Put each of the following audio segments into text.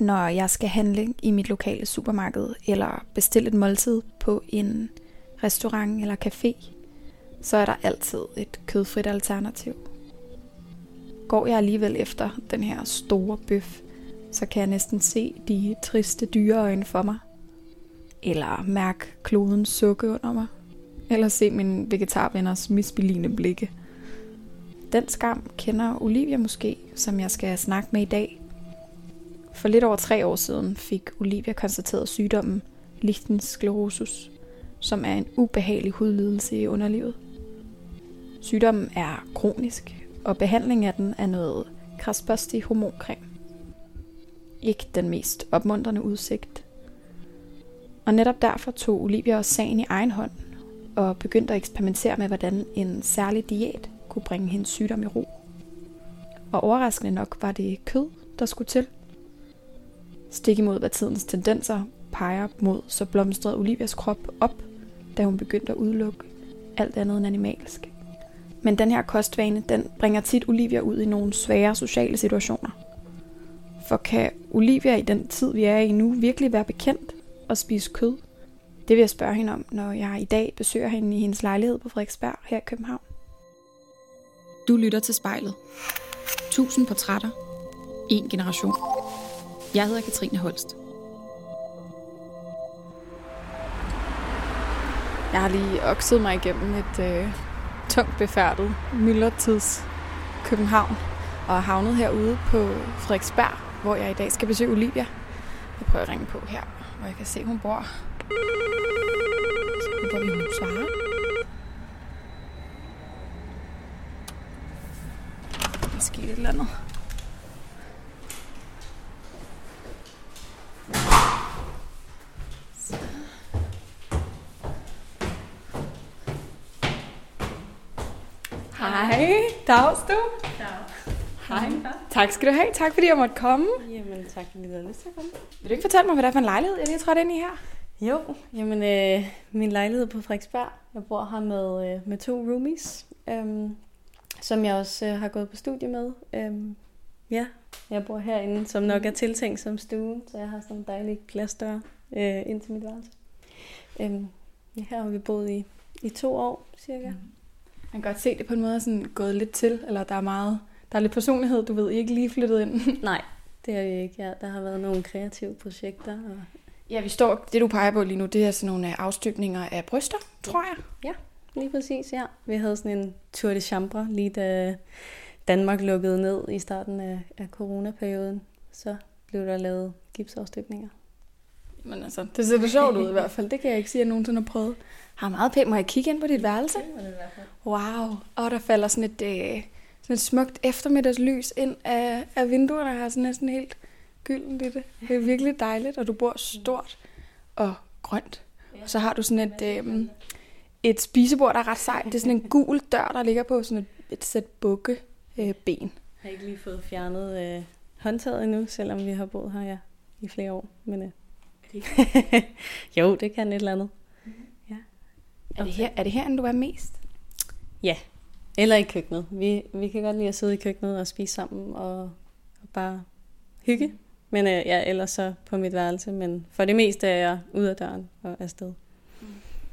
når jeg skal handle i mit lokale supermarked eller bestille et måltid på en restaurant eller café, så er der altid et kødfrit alternativ. Går jeg alligevel efter den her store bøf, så kan jeg næsten se de triste dyreøjne for mig. Eller mærke klodens sukke under mig. Eller se mine vegetarvenners misbeligende blikke. Den skam kender Olivia måske, som jeg skal snakke med i dag. For lidt over tre år siden fik Olivia konstateret sygdommen Lichtens sclerosus, som er en ubehagelig hudlidelse i underlivet. Sygdommen er kronisk, og behandling af den er noget krasbørstig hormoncreme. Ikke den mest opmuntrende udsigt. Og netop derfor tog Olivia også sagen i egen hånd og begyndte at eksperimentere med, hvordan en særlig diæt kunne bringe hendes sygdom i ro. Og overraskende nok var det kød, der skulle til. Stik imod hvad tidens tendenser peger mod, så blomstrede Olivias krop op, da hun begyndte at udelukke alt andet end animalsk. Men den her kostvane, den bringer tit Olivia ud i nogle svære sociale situationer. For kan Olivia i den tid, vi er i nu, virkelig være bekendt og spise kød? Det vil jeg spørge hende om, når jeg i dag besøger hende i hendes lejlighed på Frederiksberg her i København. Du lytter til spejlet. Tusind portrætter. En generation. Jeg hedder Katrine Holst. Jeg har lige okset mig igennem et øh, tungt befærdet myldretids København og havnet herude på Frederiksberg, hvor jeg i dag skal besøge Olivia. Jeg prøver at ringe på her, hvor jeg kan se, hun bor. Så håber vi, hun svarer. Måske et eller andet. Hej, dags du. Hej. Tak skal du have. Tak fordi jeg måtte komme. Jamen, tak fordi du har lyst til at komme. Vil du ikke fortælle mig, hvad det er for en lejlighed, jeg lige er trådt ind i her? Jo, jamen, øh, min lejlighed på Frederiksberg. Jeg bor her med, øh, med to roomies, øhm, som jeg også øh, har gået på studie med. Øhm, ja, jeg bor herinde, som nok er tiltænkt som stuen, så jeg har sådan en dejlig glasdør øh, ind til mit værelse. Øhm, ja, her har vi boet i, i to år, cirka. Mm. Man kan godt se det på en måde sådan gået lidt til, eller der er meget, der er lidt personlighed, du ved, I ikke lige flyttet ind. Nej, det er vi ikke. Ja, der har været nogle kreative projekter. Og... Ja, vi står, det du peger på lige nu, det er sådan nogle øh, afstykninger af bryster, tror jeg. Ja, lige præcis, ja. Vi havde sådan en tour de chambre, lige da Danmark lukkede ned i starten af, af coronaperioden. Så blev der lavet gipsafstykninger. Men altså, det ser sjovt ud i hvert fald. Det kan jeg ikke sige, at jeg nogensinde har prøvet. Har meget pænt. Må jeg kigge ind på dit værelse? Det det. Wow. Og der falder sådan et, øh, sådan et smukt eftermiddagslys ind af, af vinduerne. Der er sådan næsten helt gyldent i det. Det er virkelig dejligt, og du bor stort og grønt. Og så har du sådan et, øh, et spisebord, der er ret sejt. Det er sådan en gul dør, der ligger på sådan et, et sæt bukke øh, ben. Jeg har ikke lige fået fjernet øh, håndtaget endnu, selvom vi har boet her ja, i flere år. Men, øh. jo, det kan et eller andet. Er det, her, er det herinde, du er mest? Ja, eller i køkkenet. Vi, vi kan godt lide at sidde i køkkenet og spise sammen og, og bare hygge. Men øh, ja, ellers så på mit værelse. Men for det meste er jeg ude af døren og afsted.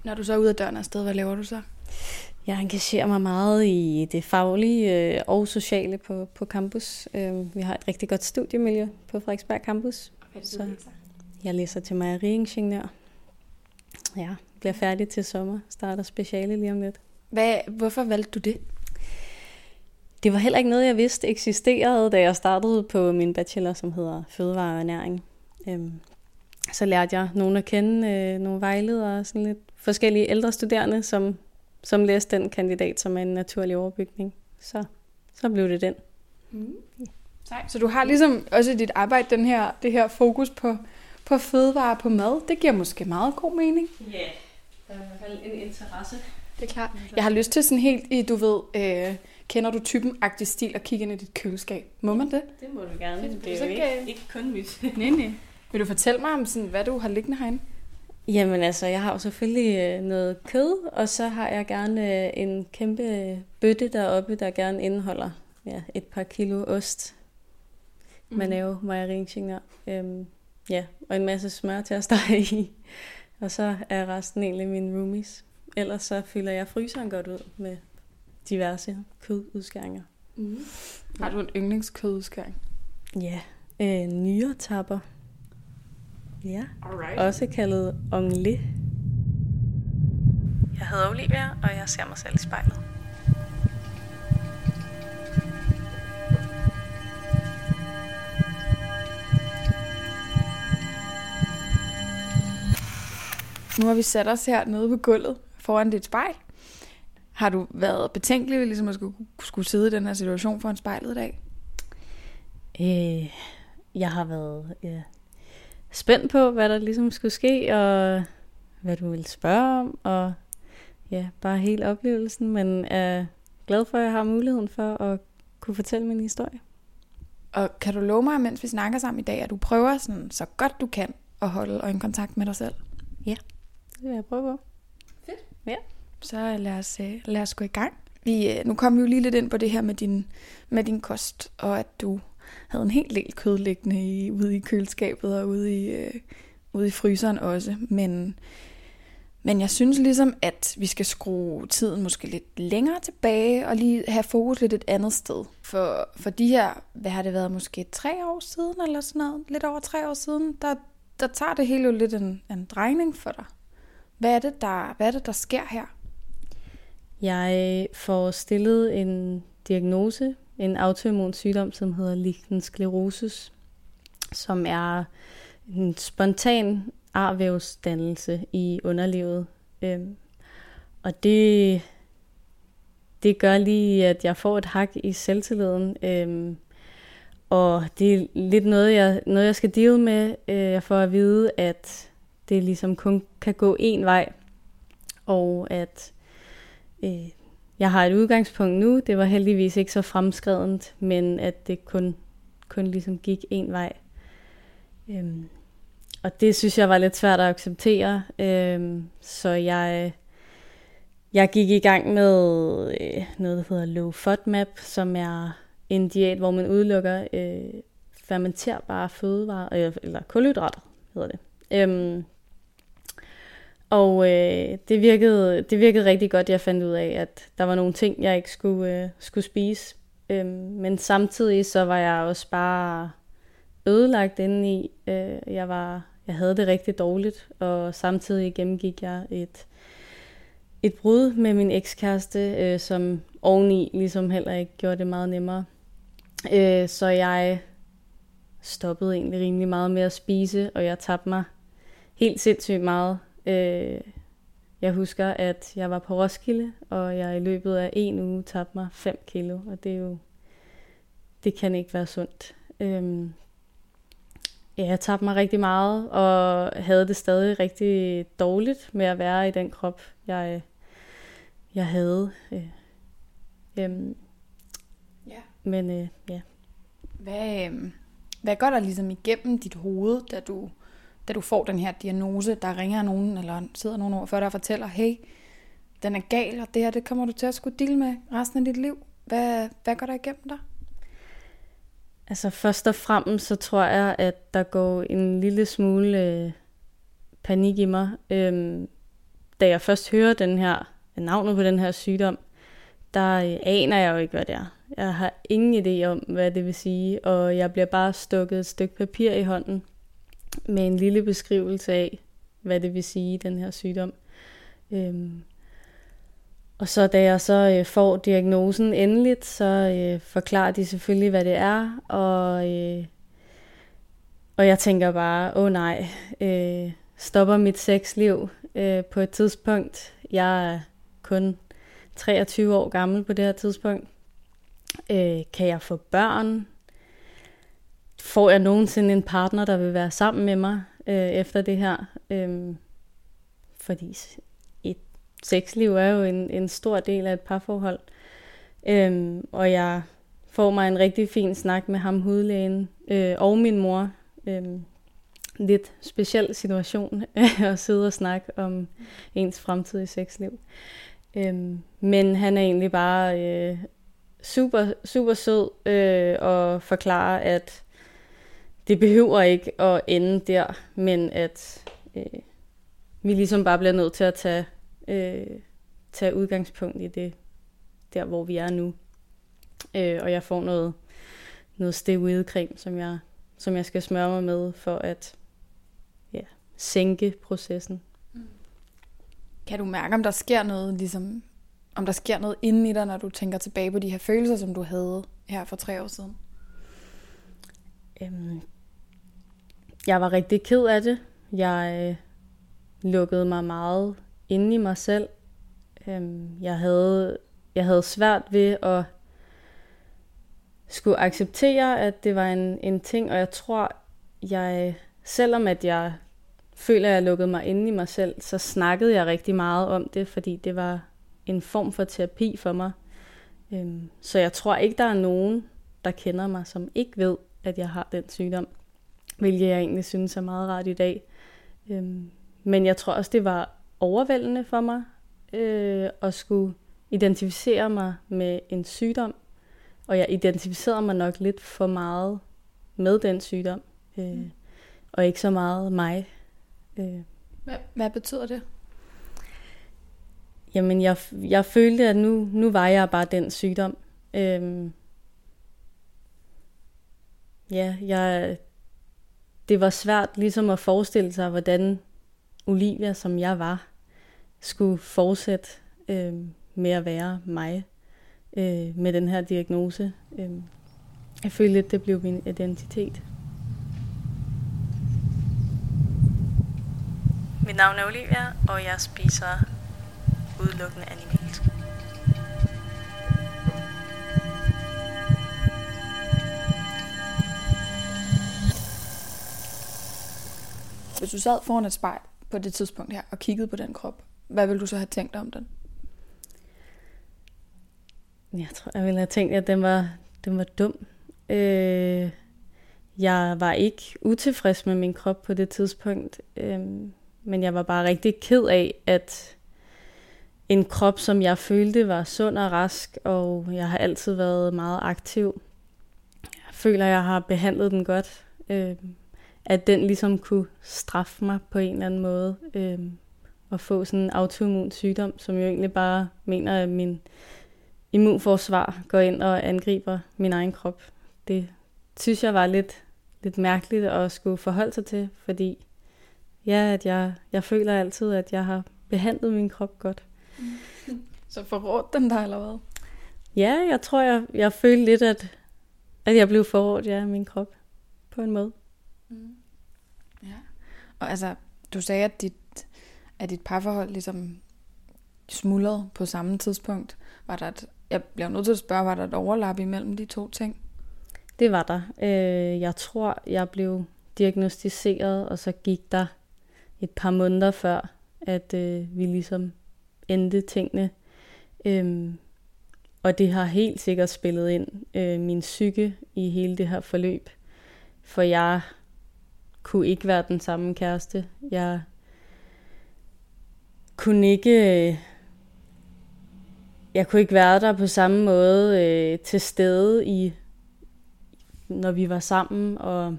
Når du så er ude af døren og afsted, hvad laver du så? Jeg engagerer mig meget i det faglige øh, og sociale på, på campus. Øh, vi har et rigtig godt studiemiljø på Frederiksberg Campus. Okay, Så jeg læser til mejeriingeniør. Ja, bliver færdig til sommer. Starter speciale lige om lidt. Hvad, hvorfor valgte du det? Det var heller ikke noget, jeg vidste eksisterede, da jeg startede på min bachelor, som hedder Fødevare og Ernæring. Øhm, så lærte jeg nogen at kende, øh, nogle vejledere og sådan lidt forskellige ældre studerende, som, som læste den kandidat, som er en naturlig overbygning. Så, så blev det den. Mm. Nej, så du har ligesom også i dit arbejde den her, det her fokus på, på fødevare på mad. Det giver måske meget god mening. Ja, yeah. Der er i hvert fald en interesse. Det er klart. Jeg har lyst til sådan helt i, du ved, øh, kender du typen-agtig stil at kigge ind i dit køleskab. Må man det? Det må du gerne. Fedt, Det er så jo kan ikke, ikke kun mit. Nej, nej. Vil du fortælle mig om, sådan, hvad du har liggende herinde? Jamen altså, jeg har jo selvfølgelig øh, noget kød, og så har jeg gerne øh, en kæmpe bøtte deroppe, der gerne indeholder ja, et par kilo ost. mm. man er jo mejeriingeniør. Øhm, ja, og en masse smør til at stege i. Og så er resten egentlig mine roomies. Ellers så fylder jeg fryseren godt ud med diverse kødudskæringer. Mm. Har du en yndlingskødudskæring? Ja, øh, nyretapper. Ja, Alright. også kaldet ongle. Jeg hedder Olivia, og jeg ser mig selv i spejlet. Nu har vi sat os her nede på gulvet foran dit spejl. Har du været betænkelig ved ligesom at skulle, skulle sidde i den her situation foran spejlet i dag? Øh, jeg har været ja, spændt på, hvad der ligesom skulle ske, og hvad du ville spørge om, og ja, bare hele oplevelsen, men er glad for, at jeg har muligheden for at kunne fortælle min historie. Og kan du love mig, mens vi snakker sammen i dag, at du prøver sådan, så godt du kan at holde øjenkontakt med dig selv? Ja, det vil jeg prøve på. Fedt. Ja. Så lad os, øh, lad os gå i gang. Vi, øh, nu kom vi jo lige lidt ind på det her med din, med din kost, og at du havde en helt del kød liggende i, ude i køleskabet og ude i, øh, ude i fryseren også. Men, men jeg synes ligesom, at vi skal skrue tiden måske lidt længere tilbage og lige have fokus lidt et andet sted. For, for de her, hvad har det været, måske tre år siden eller sådan noget, lidt over tre år siden, der, der tager det hele jo lidt en, en drejning for dig. Hvad er, det, der, hvad er det, der sker her? Jeg får stillet en diagnose, en autoimmun sygdom, som hedder lichen sclerosis, som er en spontan arvævsdannelse i underlivet. Øhm, og det, det gør lige, at jeg får et hak i selvtilliden. Øhm, og det er lidt noget, jeg, noget, jeg skal deal med. Øh, jeg får at vide, at det ligesom kun kan gå én vej, og at øh, jeg har et udgangspunkt nu. Det var heldigvis ikke så fremskredent, men at det kun, kun ligesom gik én vej. Øhm, og det synes jeg var lidt svært at acceptere. Øhm, så jeg, jeg gik i gang med øh, noget, der hedder Low FODMAP, som er en diæt, hvor man udelukker øh, fermenterbare fødevarer, øh, eller kulhydrater hedder det. Øhm, og øh, det, virkede, det virkede rigtig godt, jeg fandt ud af, at der var nogle ting, jeg ikke skulle, øh, skulle spise. Øhm, men samtidig så var jeg også bare ødelagt indeni. Øh, jeg, var, jeg havde det rigtig dårligt, og samtidig gennemgik jeg et, et brud med min ekskæreste, øh, som oveni ligesom heller ikke gjorde det meget nemmere. Øh, så jeg stoppede egentlig rimelig meget med at spise, og jeg tabte mig helt sindssygt meget Øh, jeg husker, at jeg var på Roskilde, og jeg i løbet af en uge tabte mig 5 kilo, og det er jo, det kan ikke være sundt. Øh, ja, jeg tabte mig rigtig meget, og havde det stadig rigtig dårligt med at være i den krop, jeg, jeg havde. Øh, øh, ja. Men øh, ja. Hvad, øh, hvad går der ligesom igennem dit hoved, da du da du får den her diagnose, der ringer nogen, eller sidder nogen over for dig og fortæller, hey, den er gal, og det her, det kommer du til at skulle dele med resten af dit liv. Hvad, hvad går der igennem dig? Altså først og fremmest, så tror jeg, at der går en lille smule øh, panik i mig. Øhm, da jeg først hører den her, navnet på den her sygdom, der øh, aner jeg jo ikke, hvad det er. Jeg har ingen idé om, hvad det vil sige, og jeg bliver bare stukket et stykke papir i hånden, med en lille beskrivelse af, hvad det vil sige, den her sygdom. Øhm, og så da jeg så øh, får diagnosen endeligt, så øh, forklarer de selvfølgelig, hvad det er, og, øh, og jeg tænker bare, åh oh, nej, øh, stopper mit sexliv øh, på et tidspunkt. Jeg er kun 23 år gammel på det her tidspunkt. Øh, kan jeg få børn? Får jeg nogensinde en partner, der vil være sammen med mig øh, efter det her? Øh, fordi et sexliv er jo en, en stor del af et parforhold. Øh, og jeg får mig en rigtig fin snak med ham, hudlægen, øh, og min mor. Øh, lidt speciel situation at sidde og snakke om ens fremtidige sexliv. Øhm, men han er egentlig bare øh, super, super sød øh, og forklarer, at det behøver ikke at ende der, men at øh, vi ligesom bare bliver nødt til at tage, øh, tage udgangspunkt i det, der hvor vi er nu. Øh, og jeg får noget, noget stay creme, som jeg, som jeg skal smøre mig med for at ja, sænke processen. Kan du mærke, om der sker noget, ligesom, om der sker noget inden i dig, når du tænker tilbage på de her følelser, som du havde her for tre år siden? Øhm, jeg var rigtig ked af det. Jeg øh, lukkede mig meget inde i mig selv. Øhm, jeg, havde, jeg havde svært ved at skulle acceptere, at det var en, en ting, og jeg tror, jeg, selvom at jeg føler, at jeg lukkede mig inde i mig selv, så snakkede jeg rigtig meget om det, fordi det var en form for terapi for mig. Øhm, så jeg tror ikke, der er nogen, der kender mig, som ikke ved, at jeg har den sygdom, hvilket jeg egentlig synes er meget rart i dag. Øhm, men jeg tror også, det var overvældende for mig øh, at skulle identificere mig med en sygdom, og jeg identificerede mig nok lidt for meget med den sygdom, øh, mm. og ikke så meget mig. Øh. Hvad, hvad betyder det? Jamen, jeg, jeg følte, at nu, nu var jeg bare den sygdom. Øh, ja, jeg, det var svært ligesom at forestille sig, hvordan Olivia, som jeg var, skulle fortsætte øh, med at være mig øh, med den her diagnose. Øh, jeg følte lidt, det blev min identitet. Mit navn er Olivia, og jeg spiser udelukkende anime. Hvis du sad foran et spejl på det tidspunkt her og kiggede på den krop, hvad ville du så have tænkt om den? Jeg tror, jeg ville have tænkt, at den var, den var dum. Øh, jeg var ikke utilfreds med min krop på det tidspunkt, øh, men jeg var bare rigtig ked af, at en krop, som jeg følte var sund og rask, og jeg har altid været meget aktiv. Jeg føler, at jeg har behandlet den godt. Øh, at den ligesom kunne straffe mig på en eller anden måde. Øh, og få sådan en autoimmun sygdom, som jo egentlig bare mener, at min immunforsvar går ind og angriber min egen krop. Det synes jeg var lidt, lidt mærkeligt at skulle forholde sig til, fordi ja, at jeg, jeg føler altid, at jeg har behandlet min krop godt. Mm. Så forrådt den der, eller hvad? Ja, jeg tror, jeg, jeg følte lidt, at, at jeg blev forrådt ja, af min krop på en måde. Og altså, du sagde, at dit, at dit parforhold ligesom smuldrede på samme tidspunkt. Var der et, jeg bliver nødt til at spørge, var der et overlap imellem de to ting? Det var der. Øh, jeg tror, jeg blev diagnostiseret, og så gik der et par måneder før, at øh, vi ligesom endte tingene. Øhm, og det har helt sikkert spillet ind øh, min psyke i hele det her forløb. For jeg kunne ikke være den samme kæreste. Jeg kunne ikke... Jeg kunne ikke være der på samme måde øh, til stede i når vi var sammen, og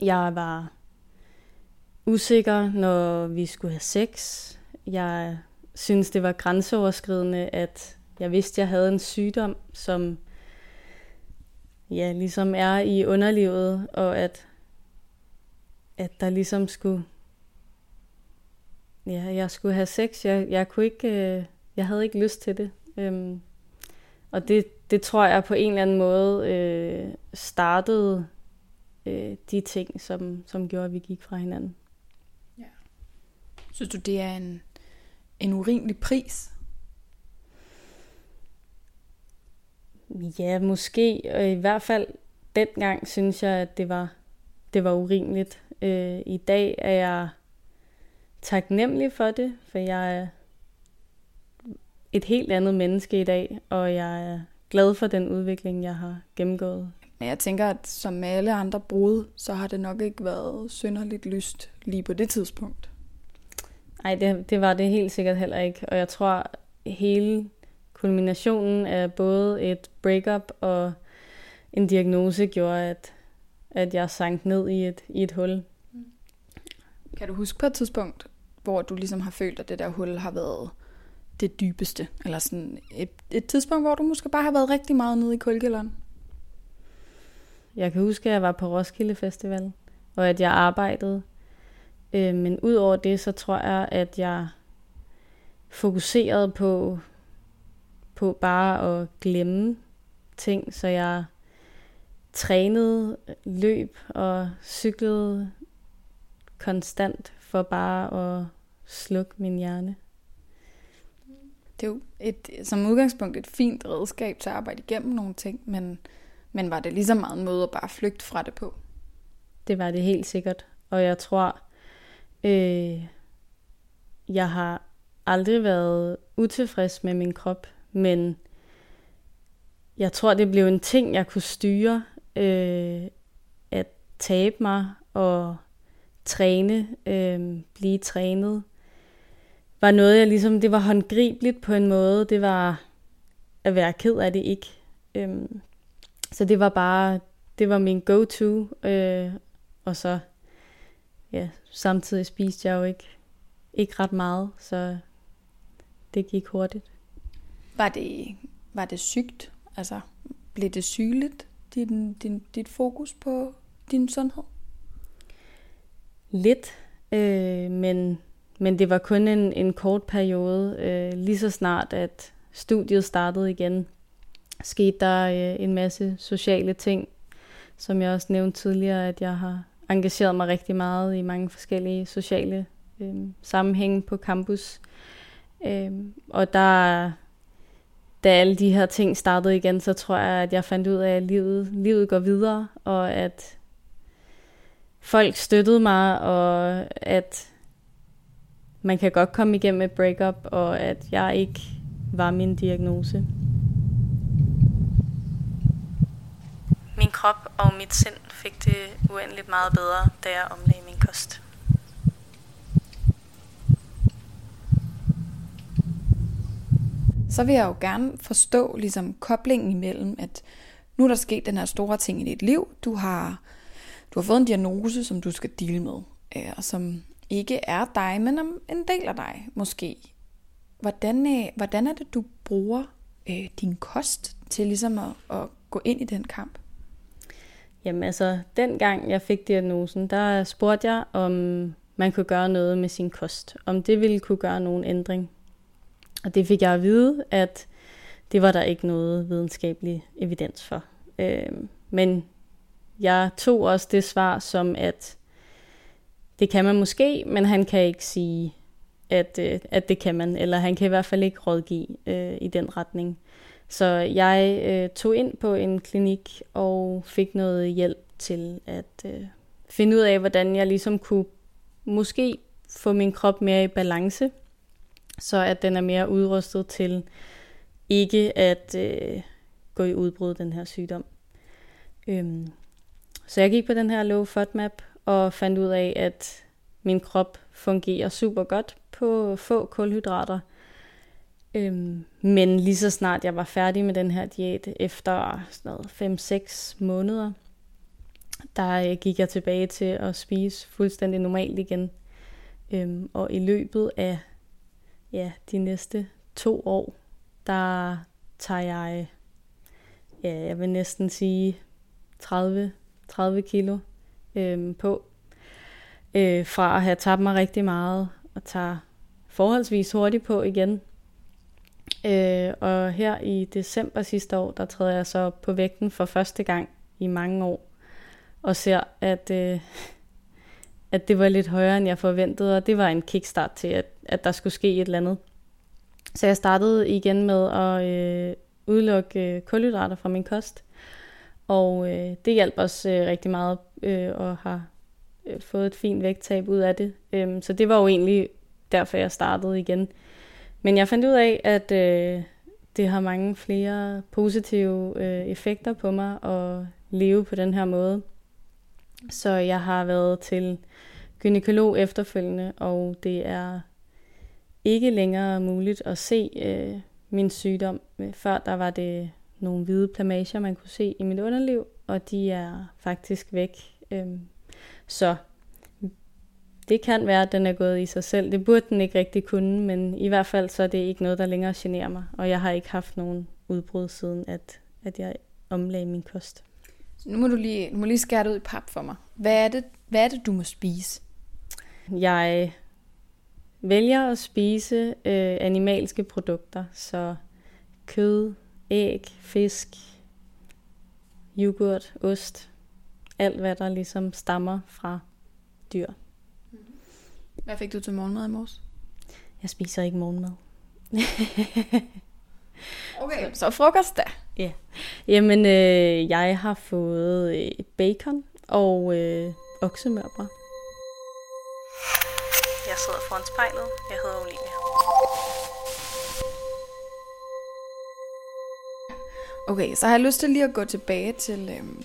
jeg var usikker, når vi skulle have sex. Jeg synes, det var grænseoverskridende, at jeg vidste, jeg havde en sygdom, som ja, ligesom er i underlivet, og at, at der ligesom skulle, ja, jeg skulle have sex. Jeg, jeg kunne ikke, øh, jeg havde ikke lyst til det. Øhm, og det, det tror jeg på en eller anden måde øh, startede øh, de ting, som, som gjorde, at vi gik fra hinanden. Ja. Synes du, det er en, en urimelig pris? Ja, måske. Og i hvert fald dengang synes jeg, at det var, det var urimeligt. Øh, I dag er jeg taknemmelig for det, for jeg er et helt andet menneske i dag, og jeg er glad for den udvikling, jeg har gennemgået. Men jeg tænker, at som med alle andre brud, så har det nok ikke været synderligt lyst lige på det tidspunkt. Nej, det, det var det helt sikkert heller ikke. Og jeg tror, hele kulminationen af både et breakup og en diagnose gjorde, at, at jeg sank ned i et, i et hul. Kan du huske på et tidspunkt, hvor du ligesom har følt, at det der hul har været det dybeste? Eller sådan et, et tidspunkt, hvor du måske bare har været rigtig meget nede i kulkælderen? Jeg kan huske, at jeg var på Roskilde Festival, og at jeg arbejdede. Øh, men ud over det, så tror jeg, at jeg fokuserede på, på bare at glemme ting, så jeg trænede løb og cyklede konstant for bare at slukke min hjerne. Det er jo et, som udgangspunkt et fint redskab til at arbejde igennem nogle ting, men, men var det lige så meget en måde at bare flygte fra det på? Det var det helt sikkert. Og jeg tror, øh, jeg har aldrig været utilfreds med min krop, men jeg tror, det blev en ting, jeg kunne styre, øh, at tabe mig og træne, øh, blive trænet, var noget, jeg ligesom, det var håndgribeligt på en måde. Det var at være ked af det ikke. Øh, så det var bare, det var min go-to, øh, og så, ja, samtidig spiste jeg jo ikke, ikke ret meget, så det gik hurtigt. Var det, var det sygt? Altså, blev det sygeligt, din, din, dit fokus på din sundhed? Lidt, øh, men, men det var kun en, en kort periode. Øh, lige så snart, at studiet startede igen, skete der øh, en masse sociale ting, som jeg også nævnte tidligere, at jeg har engageret mig rigtig meget i mange forskellige sociale øh, sammenhænge på campus. Øh, og der, da alle de her ting startede igen, så tror jeg, at jeg fandt ud af, at livet, livet går videre, og at folk støttede mig, og at man kan godt komme igennem et breakup, og at jeg ikke var min diagnose. Min krop og mit sind fik det uendeligt meget bedre, da jeg omlagde min kost. Så vil jeg jo gerne forstå ligesom koblingen imellem, at nu er der sket den her store ting i dit liv. Du har, du har fået en diagnose, som du skal dele med, øh, og som ikke er dig, men en del af dig måske. Hvordan, øh, hvordan er det, du bruger øh, din kost til ligesom at, at gå ind i den kamp? Jamen altså, dengang jeg fik diagnosen, der spurgte jeg, om man kunne gøre noget med sin kost. Om det ville kunne gøre nogen ændring. Og det fik jeg at vide, at det var der ikke noget videnskabelig evidens for. Øh, men jeg tog også det svar som, at det kan man måske, men han kan ikke sige, at, øh, at det kan man, eller han kan i hvert fald ikke rådgive øh, i den retning. Så jeg øh, tog ind på en klinik og fik noget hjælp til at øh, finde ud af, hvordan jeg ligesom kunne måske få min krop mere i balance, så at den er mere udrustet til ikke at øh, gå i udbrud den her sygdom. Øhm, så jeg gik på den her low FODMAP og fandt ud af, at min krop fungerer super godt på få kulhydrater. Øhm, men lige så snart jeg var færdig med den her diæt, efter sådan noget 5-6 måneder, der øh, gik jeg tilbage til at spise fuldstændig normalt igen. Øhm, og i løbet af ja, de næste to år, der tager jeg, ja, jeg vil næsten sige 30, 30 kilo øhm, på. Øh, fra at have tabt mig rigtig meget, og tager forholdsvis hurtigt på igen. Øh, og her i december sidste år, der træder jeg så på vægten for første gang i mange år, og ser, at, øh, at det var lidt højere, end jeg forventede, og det var en kickstart til, at, at der skulle ske et eller andet. Så jeg startede igen med at øh, udelukke øh, kulhydrater fra min kost, og øh, det hjalp også øh, rigtig meget, øh, og har øh, fået et fint vægttab ud af det. Øhm, så det var jo egentlig derfor, jeg startede igen. Men jeg fandt ud af, at øh, det har mange flere positive øh, effekter på mig at leve på den her måde. Så jeg har været til gynekolog efterfølgende, og det er ikke længere muligt at se øh, min sygdom. Før der var det nogle hvide plamager, man kunne se i mit underliv, og de er faktisk væk. Øh, så det kan være, at den er gået i sig selv. Det burde den ikke rigtig kunne, men i hvert fald så er det ikke noget, der længere generer mig. Og jeg har ikke haft nogen udbrud siden, at, at jeg omlagde min kost. Så nu må du lige, du må lige skære det ud i pap for mig. Hvad er det, hvad er det du må spise? Jeg vælger at spise øh, animalske produkter, så kød, æg, fisk, yoghurt, ost, alt hvad der ligesom stammer fra dyr. Hvad fik du til morgenmad i morges? Jeg spiser ikke morgenmad. okay, så, så frokost da. Ja. Jamen, øh, jeg har fået øh, bacon og øh, oksemørbrad. Jeg sidder foran spejlet. Jeg hedder Olivia. Okay, så har jeg lyst til lige at gå tilbage til... Øhm,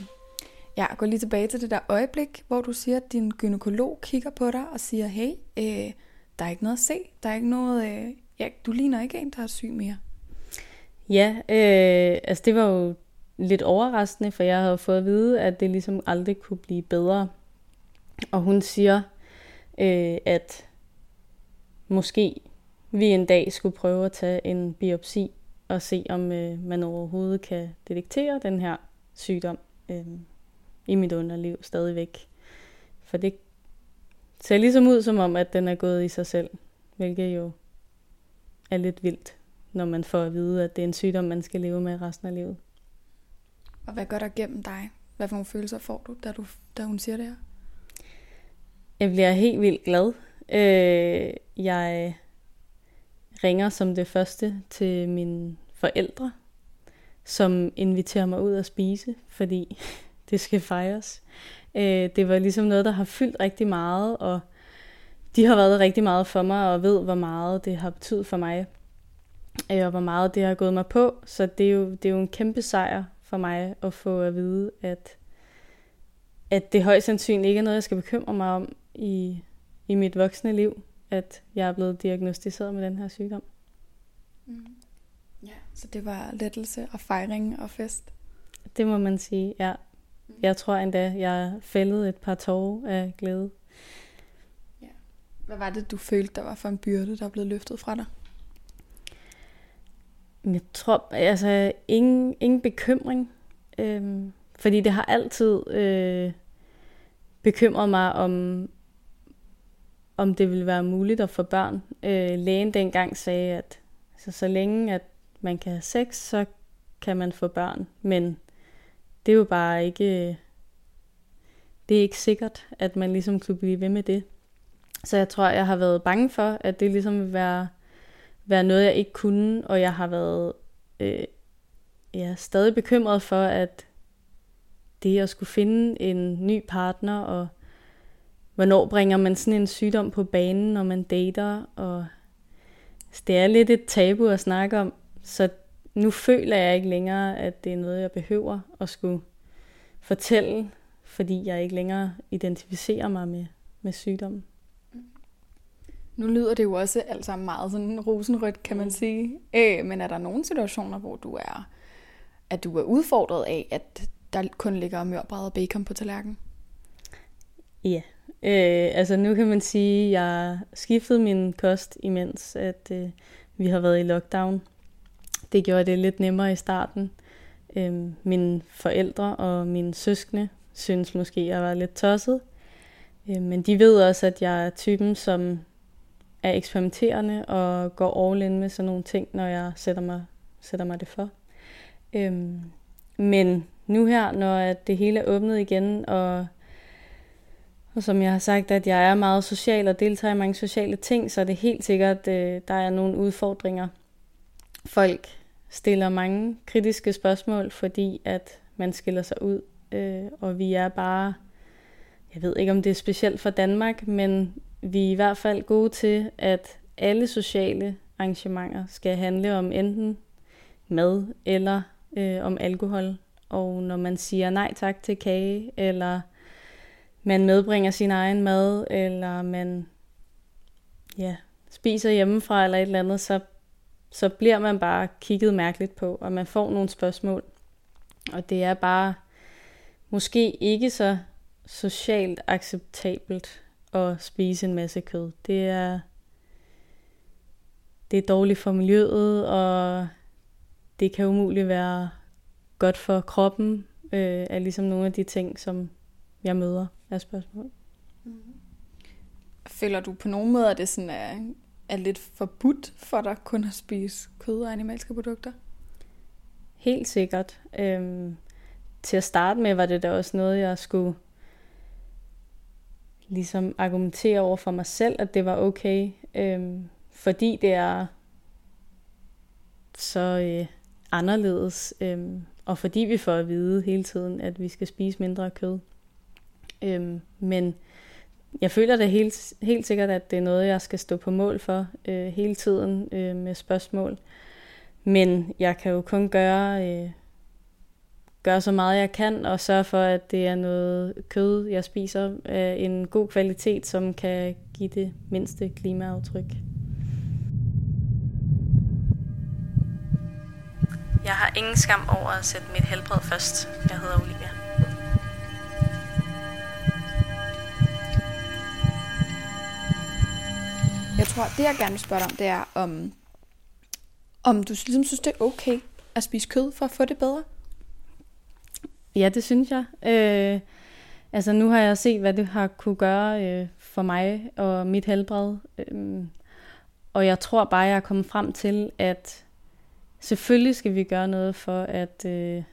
ja, gå lige tilbage til det der øjeblik, hvor du siger, at din gynekolog kigger på dig og siger, hey, øh, der er ikke noget at se. Der er ikke noget... Øh, ja, du ligner ikke en, der er syg mere. Ja, øh, altså det var jo lidt overraskende, for jeg havde fået at vide, at det ligesom aldrig kunne blive bedre. Og hun siger, øh, at måske vi en dag skulle prøve at tage en biopsi og se, om øh, man overhovedet kan detektere den her sygdom øh, i mit underliv stadigvæk. For det ser ligesom ud som om, at den er gået i sig selv, hvilket jo er lidt vildt, når man får at vide, at det er en sygdom, man skal leve med resten af livet. Og hvad gør der gennem dig? Hvad for nogle følelser får du, da, du, da hun siger det her? Jeg bliver helt vildt glad. Øh, jeg ringer som det første til mine forældre, som inviterer mig ud at spise, fordi det skal fejres. Øh, det var ligesom noget, der har fyldt rigtig meget, og de har været rigtig meget for mig, og ved, hvor meget det har betydet for mig, øh, og hvor meget det har gået mig på. Så det er jo, det er jo en kæmpe sejr for mig at få at vide, at, at det højst sandsynligt ikke er noget, jeg skal bekymre mig om i, i mit voksne liv, at jeg er blevet diagnostiseret med den her sygdom. Mm. Ja, så det var lettelse og fejring og fest? Det må man sige, ja. Mm. Jeg tror endda, jeg fældede et par tårer af glæde. Ja. Hvad var det, du følte, der var for en byrde, der blev løftet fra dig? Jeg tror, altså ingen, ingen bekymring. Øhm, fordi det har altid øh, bekymret mig, om, om det ville være muligt at få børn. Øh, lægen dengang sagde, at så, så længe at man kan have sex, så kan man få børn. Men det er jo bare ikke, øh, det er ikke sikkert, at man ligesom kunne blive ved med det. Så jeg tror, jeg har været bange for, at det ligesom vil være, være noget, jeg ikke kunne, og jeg har været øh, ja, stadig bekymret for, at det at skulle finde en ny partner, og hvornår bringer man sådan en sygdom på banen, når man dater, og det er lidt et tabu at snakke om, så nu føler jeg ikke længere, at det er noget, jeg behøver at skulle fortælle, fordi jeg ikke længere identificerer mig med, med sygdommen. Nu lyder det jo også alt sammen meget sådan rosenrødt, kan man mm. sige. Øh, men er der nogle situationer, hvor du er, at du er udfordret af, at der kun ligger mørbræd og bacon på tallerkenen? Ja, øh, altså nu kan man sige, at jeg skiftede min kost, imens at øh, vi har været i lockdown. Det gjorde det lidt nemmere i starten. Øh, mine forældre og mine søskende synes måske, at jeg var lidt tosset. Øh, men de ved også, at jeg er typen, som er eksperimenterende og går all in med sådan nogle ting, når jeg sætter mig, sætter mig det for. Øhm, men nu her, når det hele er åbnet igen, og, og som jeg har sagt, at jeg er meget social og deltager i mange sociale ting, så er det helt sikkert, at øh, der er nogle udfordringer. Folk stiller mange kritiske spørgsmål, fordi at man skiller sig ud, øh, og vi er bare, jeg ved ikke om det er specielt for Danmark, men vi er i hvert fald gode til, at alle sociale arrangementer skal handle om enten mad eller øh, om alkohol. Og når man siger nej tak til kage, eller man medbringer sin egen mad, eller man ja, spiser hjemmefra eller et eller andet, så, så bliver man bare kigget mærkeligt på, og man får nogle spørgsmål. Og det er bare måske ikke så socialt acceptabelt at spise en masse kød. Det er, det er dårligt for miljøet, og det kan umuligt være godt for kroppen, øh, er ligesom nogle af de ting, som jeg møder af spørgsmål. Mm-hmm. Føler du på nogen måde, at det sådan er, er lidt forbudt for dig kun at spise kød og animalske produkter? Helt sikkert. Øhm, til at starte med var det da også noget, jeg skulle ligesom argumentere over for mig selv, at det var okay. Øhm, fordi det er så øh, anderledes, øhm, og fordi vi får at vide hele tiden, at vi skal spise mindre kød. Øhm, men jeg føler det helt, helt sikkert, at det er noget, jeg skal stå på mål for øh, hele tiden øh, med spørgsmål. Men jeg kan jo kun gøre, øh, gøre så meget jeg kan, og sørge for, at det er noget kød, jeg spiser af en god kvalitet, som kan give det mindste klimaaftryk. Jeg har ingen skam over at sætte mit helbred først. Jeg hedder Olivia. Tror, det jeg gerne vil spørge dig om, det er, om, om du ligesom synes, det er okay at spise kød for at få det bedre? Ja, det synes jeg. Øh, altså nu har jeg set, hvad det har kunne gøre øh, for mig og mit helbred. Øh, og jeg tror bare, jeg er kommet frem til, at selvfølgelig skal vi gøre noget for at øh,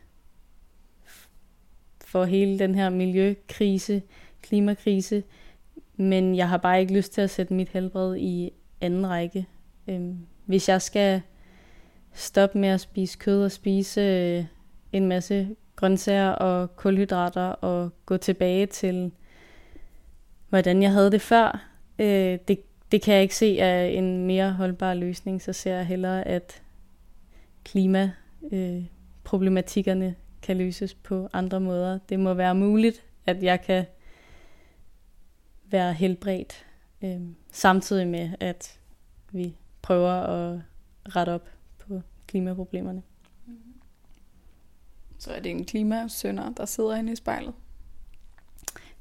for hele den her miljøkrise, klimakrise, men jeg har bare ikke lyst til at sætte mit helbred i anden række. Øhm, hvis jeg skal stoppe med at spise kød og spise øh, en masse grøntsager og kulhydrater og gå tilbage til, hvordan jeg havde det før, øh, det, det kan jeg ikke se er en mere holdbar løsning. Så ser jeg hellere, at klimaproblematikkerne øh, kan løses på andre måder. Det må være muligt, at jeg kan være helbredt, øh, samtidig med, at vi prøver at rette op på klimaproblemerne. Så er det en klimasønder, der sidder inde i spejlet?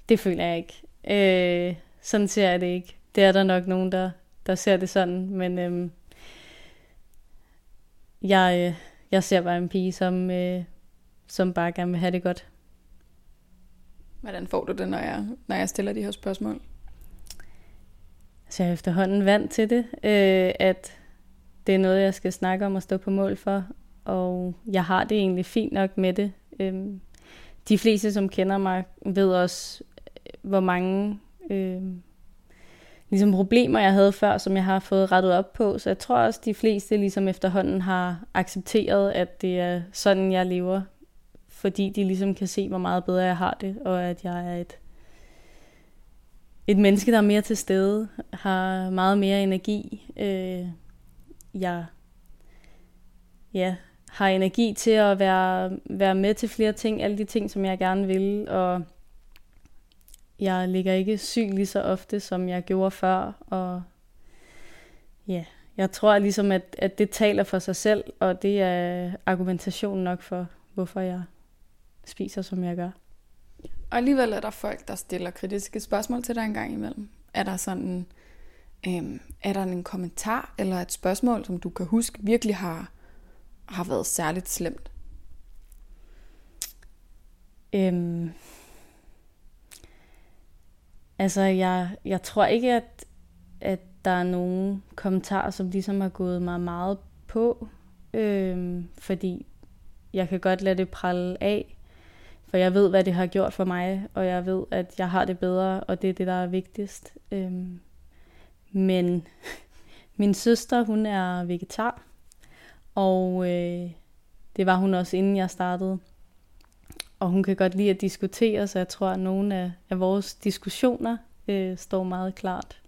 Det føler jeg ikke. Øh, sådan ser jeg det ikke. Det er der nok nogen, der, der ser det sådan, men øh, jeg, øh, jeg ser bare en pige, som, øh, som bare gerne vil have det godt. Hvordan får du det, når jeg, når jeg stiller de her spørgsmål? Så jeg er efterhånden vant til det, øh, at det er noget, jeg skal snakke om og stå på mål for, og jeg har det egentlig fint nok med det. Øh, de fleste, som kender mig, ved også, hvor mange øh, ligesom problemer, jeg havde før, som jeg har fået rettet op på. Så jeg tror også, de fleste ligesom efterhånden har accepteret, at det er sådan, jeg lever. Fordi de ligesom kan se, hvor meget bedre jeg har det, og at jeg er et, et menneske, der er mere til stede, har meget mere energi. Øh, jeg ja, har energi til at være, være med til flere ting, alle de ting, som jeg gerne vil, og jeg ligger ikke syg lige så ofte, som jeg gjorde før, og ja, jeg tror ligesom, at, at det taler for sig selv, og det er argumentation nok for, hvorfor jeg spiser, som jeg gør. Og alligevel er der folk, der stiller kritiske spørgsmål til dig en gang imellem. Er der sådan, øhm, er der en kommentar eller et spørgsmål, som du kan huske virkelig har, har været særligt slemt? Øhm, Altså, jeg, jeg tror ikke, at, at der er nogen kommentarer, som ligesom har gået mig meget på, øhm, fordi jeg kan godt lade det pralle af, for jeg ved, hvad det har gjort for mig, og jeg ved, at jeg har det bedre, og det er det, der er vigtigst. Øhm, men min søster, hun er vegetar, og øh, det var hun også, inden jeg startede og hun kan godt lide at diskutere, så jeg tror, at nogle af, af vores diskussioner øh, står meget klart.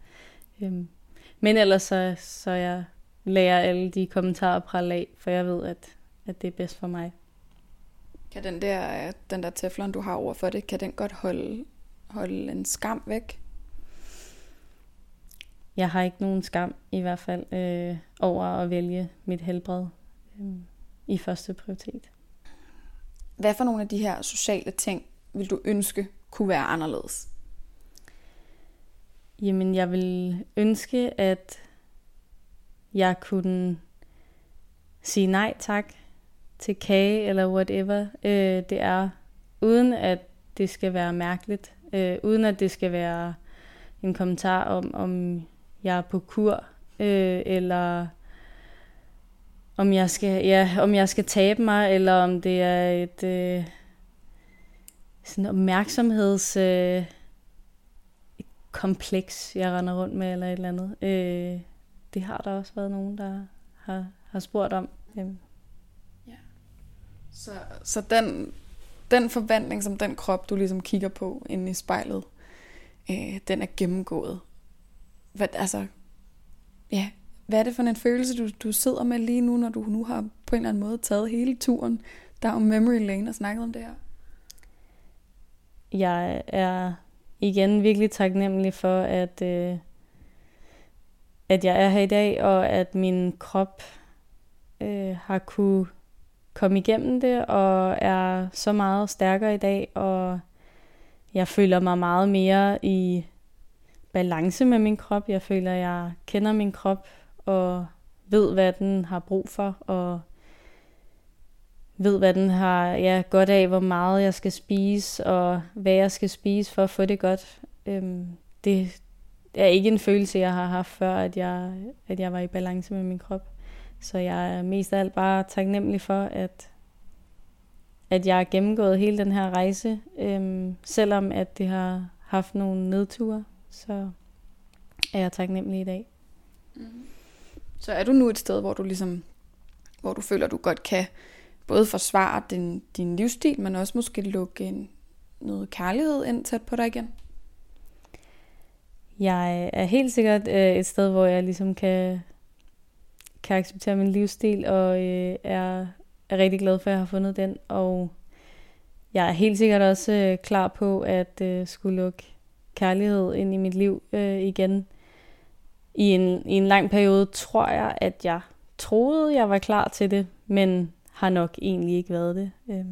Øhm, men ellers så, så jeg lærer alle de kommentarer fra lag, for jeg ved, at, at det er bedst for mig. Kan den der, den der teflon, du har over for det, kan den godt holde, holde en skam væk? Jeg har ikke nogen skam i hvert fald øh, over at vælge mit helbred øh, i første prioritet. Hvad for nogle af de her sociale ting vil du ønske kunne være anderledes? Jamen, jeg vil ønske, at jeg kunne sige nej tak til kage eller whatever øh, det er, uden at det skal være mærkeligt, øh, uden at det skal være en kommentar om, om jeg er på kur, øh, eller om jeg skal, ja, om jeg skal tabe mig, eller om det er et øh, sådan opmærksomheds øh, kompleks, jeg render rundt med, eller et eller andet. Øh, det har der også været nogen, der har, har spurgt om. Øh. Så, så den, den forvandling, som den krop, du ligesom kigger på inde i spejlet, øh, den er gennemgået. Hvad, altså, ja, hvad er det for en følelse, du, du sidder med lige nu, når du nu har på en eller anden måde taget hele turen down memory lane og snakket om det her? Jeg er igen virkelig taknemmelig for, at, øh, at jeg er her i dag, og at min krop øh, har kunne kom igennem det, og er så meget stærkere i dag, og jeg føler mig meget mere i balance med min krop. Jeg føler, jeg kender min krop og ved, hvad den har brug for, og ved, hvad den har ja, godt af, hvor meget jeg skal spise, og hvad jeg skal spise for at få det godt. Øhm, det er ikke en følelse, jeg har haft før, at jeg, at jeg var i balance med min krop. Så jeg er mest af alt bare taknemmelig for, at, at jeg har gennemgået hele den her rejse, øhm, selvom at det har haft nogle nedture, så er jeg taknemmelig i dag. Mm. Så er du nu et sted, hvor du ligesom, hvor du føler, du godt kan både forsvare din, din livsstil, men også måske lukke en, noget kærlighed ind tæt på dig igen? Jeg er helt sikkert øh, et sted, hvor jeg ligesom kan, kan acceptere min livsstil, og øh, er, er rigtig glad for, at jeg har fundet den. Og jeg er helt sikkert også øh, klar på at øh, skulle lukke kærlighed ind i mit liv øh, igen. I en, I en lang periode tror jeg, at jeg troede, jeg var klar til det, men har nok egentlig ikke været det. Øh,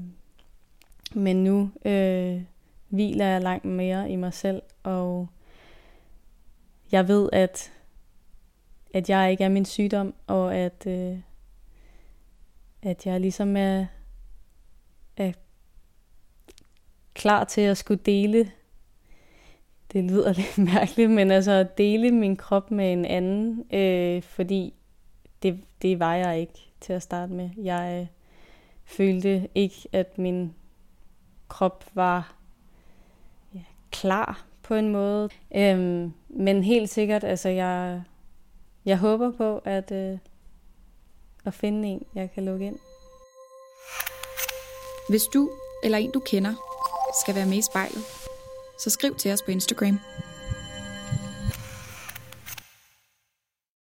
men nu øh, hviler jeg langt mere i mig selv, og jeg ved, at, at jeg ikke er min sygdom, og at, øh, at jeg ligesom er, er klar til at skulle dele det lyder lidt mærkeligt, men altså at dele min krop med en anden, øh, fordi det, det var jeg ikke til at starte med. Jeg øh, følte ikke, at min krop var ja, klar på en måde. Øhm, men helt sikkert, altså jeg, jeg håber på at, øh, at finde en, jeg kan lukke ind. Hvis du eller en, du kender, skal være med i spejlet, så skriv til os på Instagram.